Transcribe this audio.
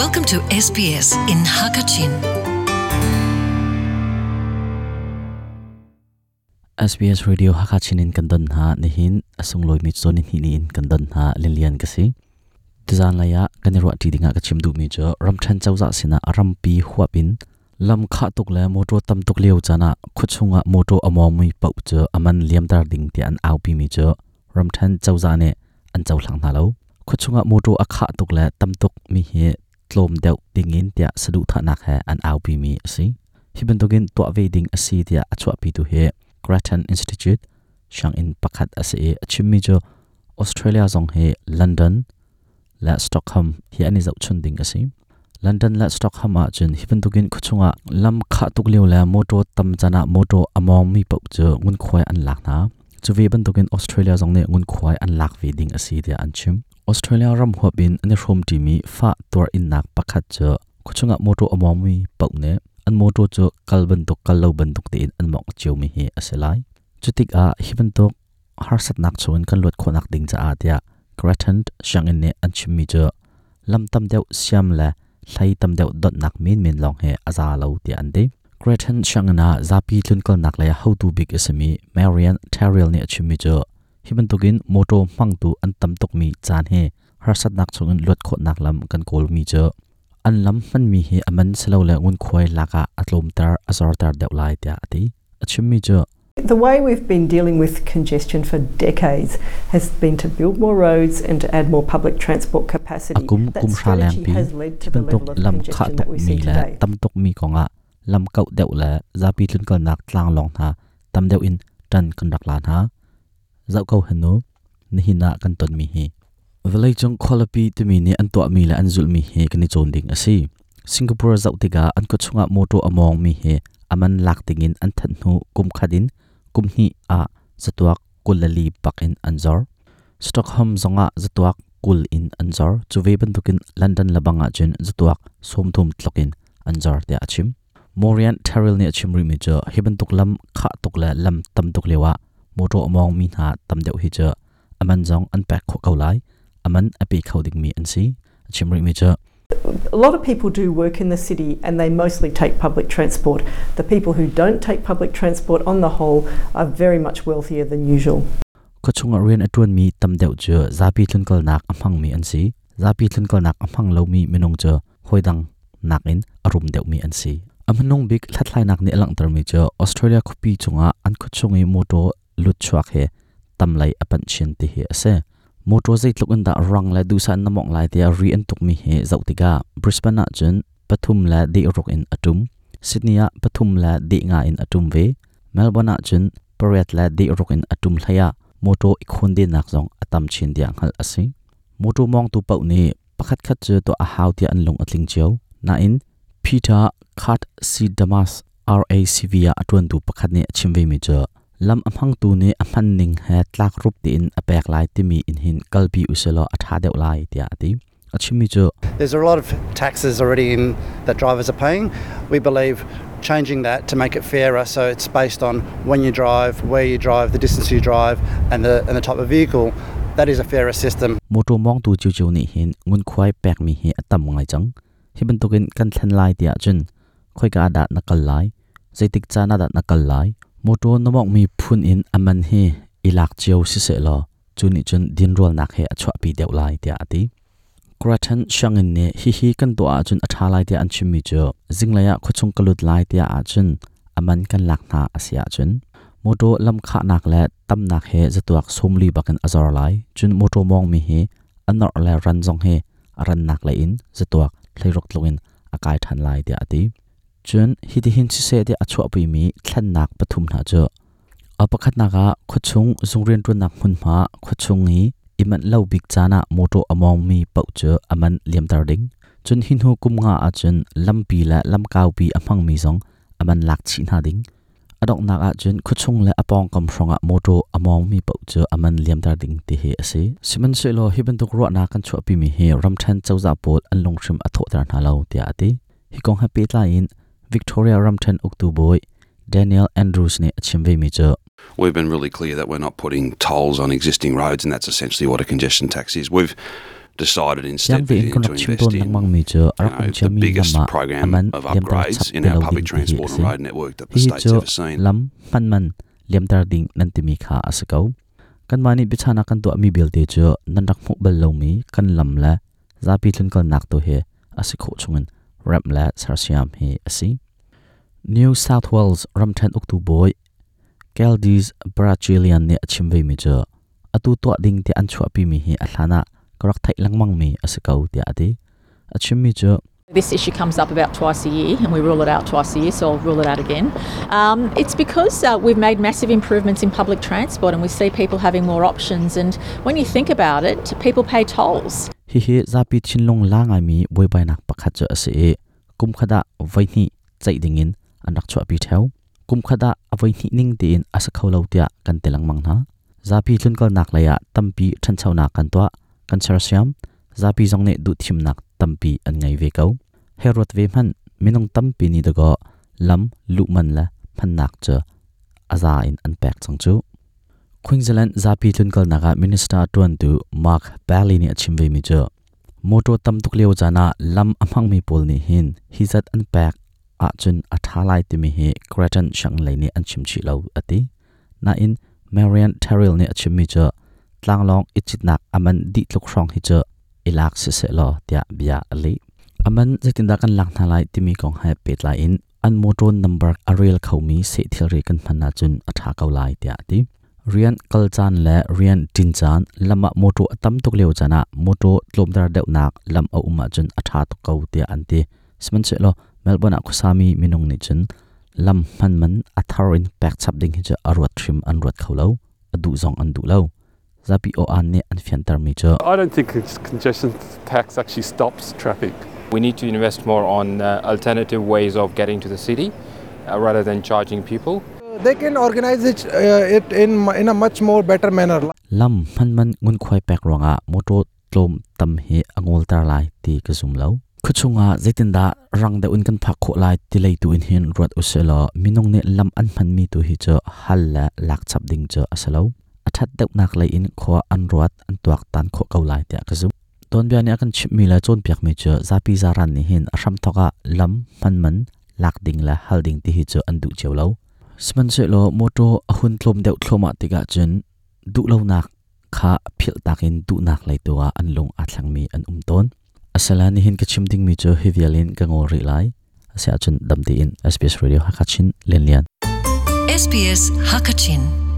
Welcome to SBS in Hakachin. SBS Radio Hakachinin Kandan ha, nihin asung loi mi zonin hi ni in Kandan ha lilian kasi tizan laya kanirwa ti dinga ka chimdu mi jo ram than chawza sina aram pi huapin lam kha tuk le moto tam tuk leo chana khuchunga moto among mi pau cho aman liam tar ding ti an au pi mi jo. Ram than chawza ne, an chaw thlang na lo khuchunga moto akha tuk le, tam tuk mi he tlom deuh dingin tia sadu tha he an au pi mi asi hiben togin to ve ding asi tia achwa pi tu he. Grattan Institute shang in pakhat ase achimmi jo Australia zong he London, la Stockholm. Hi ani zau chun ding ase London, la Stockholm a chun hiben togin khuchunga lam kha tuk leu la moto tam chana moto among mi pau cho ngun khwai an lak na. Chu ve ban togin Australia zong ne ngun khwai an lak ve ding ase tia an chim. Australia ram hua bin ane rom ti mi fa tor in nak pakhat cho khuchunga moto among mi an moto cho kalban to kallo ban tok te in an mok chiu mi hi aselai chutik a hiban to harsat nak chuan kan lot khonak ding cha atia Grattan shang ne an chim cho lam tam deuh siam la hlai tam deuh dot nak min min long he aza lo ti an de. Grattan shang na zapi tlun kal nak la how to big ismi Marian Terriel ne chim cho hiban tokin moto mang tu an tam tok mi chan he har sat nak chungun lot kho nak lam kan kol mi cho an lam man mi hi aman selo le ngun khoi laka atlom tar azor tar deuh lai tia ati achim mi cho The way we've been dealing with congestion for decades has been to build more roads and to add more public transport capacity. akum kum sha strategy pi has led to the hiban tok lam kha tok mi la tam tok mi konga lam kau deuh la zapi tlun kal nak tlang long tha tam deuh in tan kan rak lan ha zau kau hanu ni hina kan ton mi hi. Velai chong kholapi tu mi ni an to mi la an zul mi he kan ni chon ding asi. Singapore zau tiga an ko chunga moto among mi he aman lak tingin an than nu kum khadin kum hi a zatuak kulali pakin anzor stockholm zonga zatuak kul in anzor chuve ban tukin london labanga chen zatuak somthum tlokin anzor te achim. Morian taril ne achim ri mi cho heban tuklam kha tukla lam tam tuklewa lewa moto among mi na tam deuh hi cho aman zong an pak kho kaulai aman api khoding mi an si achim ri mi cho A lot of people do work in the city and they mostly take public transport. The people who don't take public transport on the whole are very much wealthier than usual. ko chunga rian atun mi tam deuh cho zapi tlun kal nak amhang mi an si zapi tlun kal nak amhang lo mi minung cho hoidang nak in arum deuh mi an si amhanung big thlatlai nak ni alang tar mi cho australia khupi chunga an khu chungi moto lut chuak he tamlai apan chin ti he ase moto zai tluk in da rang la du san namong lai tia ri an tuk mi he zautiga brisbane a chun pathum la de rok in atum sydney a pathum la de nga in atum ve melbourne a chun pariat la de rok in atum thlaya moto ikhun de nak zong atam chin dia ngal asi moto mong tu pau ni pakhat khat che to a haw tia an long atling cheu na in peter khat si damas racv a atun tu pakhat ni achimve mi che lam amhang tu ni amhan ning he tlak rup ti in apek lai ti mi in hin kalpi uselo atha deuh lai tia ati achimi cho There's a lot of taxes already in that drivers are paying. We believe changing that to make it fairer so it's based on when you drive, where you drive, the distance you drive, and the and the type of vehicle. That is a fairer system. moto mong tu chiu chiu ni hin ngun khwai pek mi hi atam ngai chang hiban tokin kan thlan lai tia chun khoi ka da nakal lai zaitik chana da nakal lai moto nomok mi phun in aman hi ilak chiu si se lo chuni chun din rol nak he achwa pi deuh lai tia ati Grattan shangin ne hi hi kan to a chun atha lai tia an chimmi cho zinglaya khochung kalut lai tia a chun aman kan lak na asia chun moto lam kha nak le tam nak he zatuak somli bakan azar lai chun moto mong mi he anor le ran jong he ran nak le in zatuak thlairok tlongin akai than lai tia ati chun hi ti hin chi se te achwa pi mi thlan nak pathum na cho apakhat naga khochung zungren tu nak hun ma khochung hi iman lo big chana moto among mi pau cho aman liam tar ding chun hin hu kum nga a chun lampi la lam kau pi amang mi zong aman lak chi na ding adok nak a chun khochung le apong kam shonga moto among mi pau cho aman liam tar ding ti he ase siman se lo hiban tuk ro na kan chu pi mi he ram than chawza pol an long shrim atho tar na lo ti ati hi kong happy la in victoria ram than uktu boy daniel andrews ne achimve mi cho. We've been really clear that we're not putting tolls on existing roads, and that's essentially what a congestion tax is. We've decided instead to, invest in you know, the biggest program of upgrades in our public transport and road network that the state's ever seen. lam man man liam tar ding nan ti mi kha asakau. Kan mani bichana kan to mi bel te chu nan rak mu bal lo mi kan lam la zapi thun kal nak to he asikho chungan rap la sarsiam he asi New South Wales ramthan uktu boy Caldies Brazilian ne achimve mi chu atu to ding te an chua pi mi hi ahlana karak thai langmang mi asakau ati achim mi This issue comes up about twice a year, and we rule it out twice a year, so I'll rule it out again. Um, it's because uh, we've made massive improvements in public transport and we see people having more options. And when you think about it, people pay tolls. Hi hi zapi chinlong langa mi boi bai nak pakhat chu ase kum khada vai ni chai dingin anak chwa pi theu kum khada avai ni ning tin asa kholo tia kan telang mang na zapi tlun kal nak laya tampi than chau na kan twa kan sarsiam zapi jong ne du thim nak tampi an ngai ve kau herot ve man minong tampi ni dago lam lu man la phan nak cha aza in an pek chang chu Queensland zapi tlun kal naga minister tuan tu Mark Bailey ni achimve mi cho moto tam tuk leo jana lam amang mi pol ni hin hizat an pek a chun a thalai ti mi hi Cretan shang lai ni an chim chi lo ati na in Marian Terrell ni achim mi cho tlang long ichit nak aman di tluk rong hi cho ilak se se lo tia bia ali aman zetin da kan lak thalai ti mi kong ha pet lai in an moto number a real khomi se thil ri kan phanna chun a tha kau lai tia ti rian kalchan le rian tinchan lama moto atam tuk leo chana moto tlomdar deuh nak lam a uma chun atha to kau tia anti sman che lo melbourne khusami minung ni chun lam man man atharin pek chap ding hi cha arwat trim an rat kholo adu zong an du lo zapi o an ne an fian tar mi cha I don't think con- congestion tax actually stops traffic. We need to invest more on uh, alternative ways of getting to the city uh, rather than charging people. They can organize it, uh, it in, in a much more better manner. lam man man ngun khoi pek ronga moto tlom tam hi angol tar lai ti ka zum lo khuchunga zetin da rang da un kan phak kho lai ti lei tu in hin rot usela minong ne lam an man mi tu hi cho hal la lak chap ding cho asalo athat deuh nak lai in kho an rot an tuak tan kho kau lai ti ka zum ton bia ni akan chip mi la chon piak mi cho zapi zaran ni hin asham thoka lam man man lak ding la hal ding ti hi cho an du cheu lo sman se lo moto ahun tlom, deuh thloma ah tiga chun du lo nak, kha phil takin du nak lai tuwa an lung a thlang mi, an um ton. Asala ni hin ka chim ding mi cho hivialin ka ngol ri lai. Asia chân dam ti in SBS radio hakachin len lian. SBS Hakachin.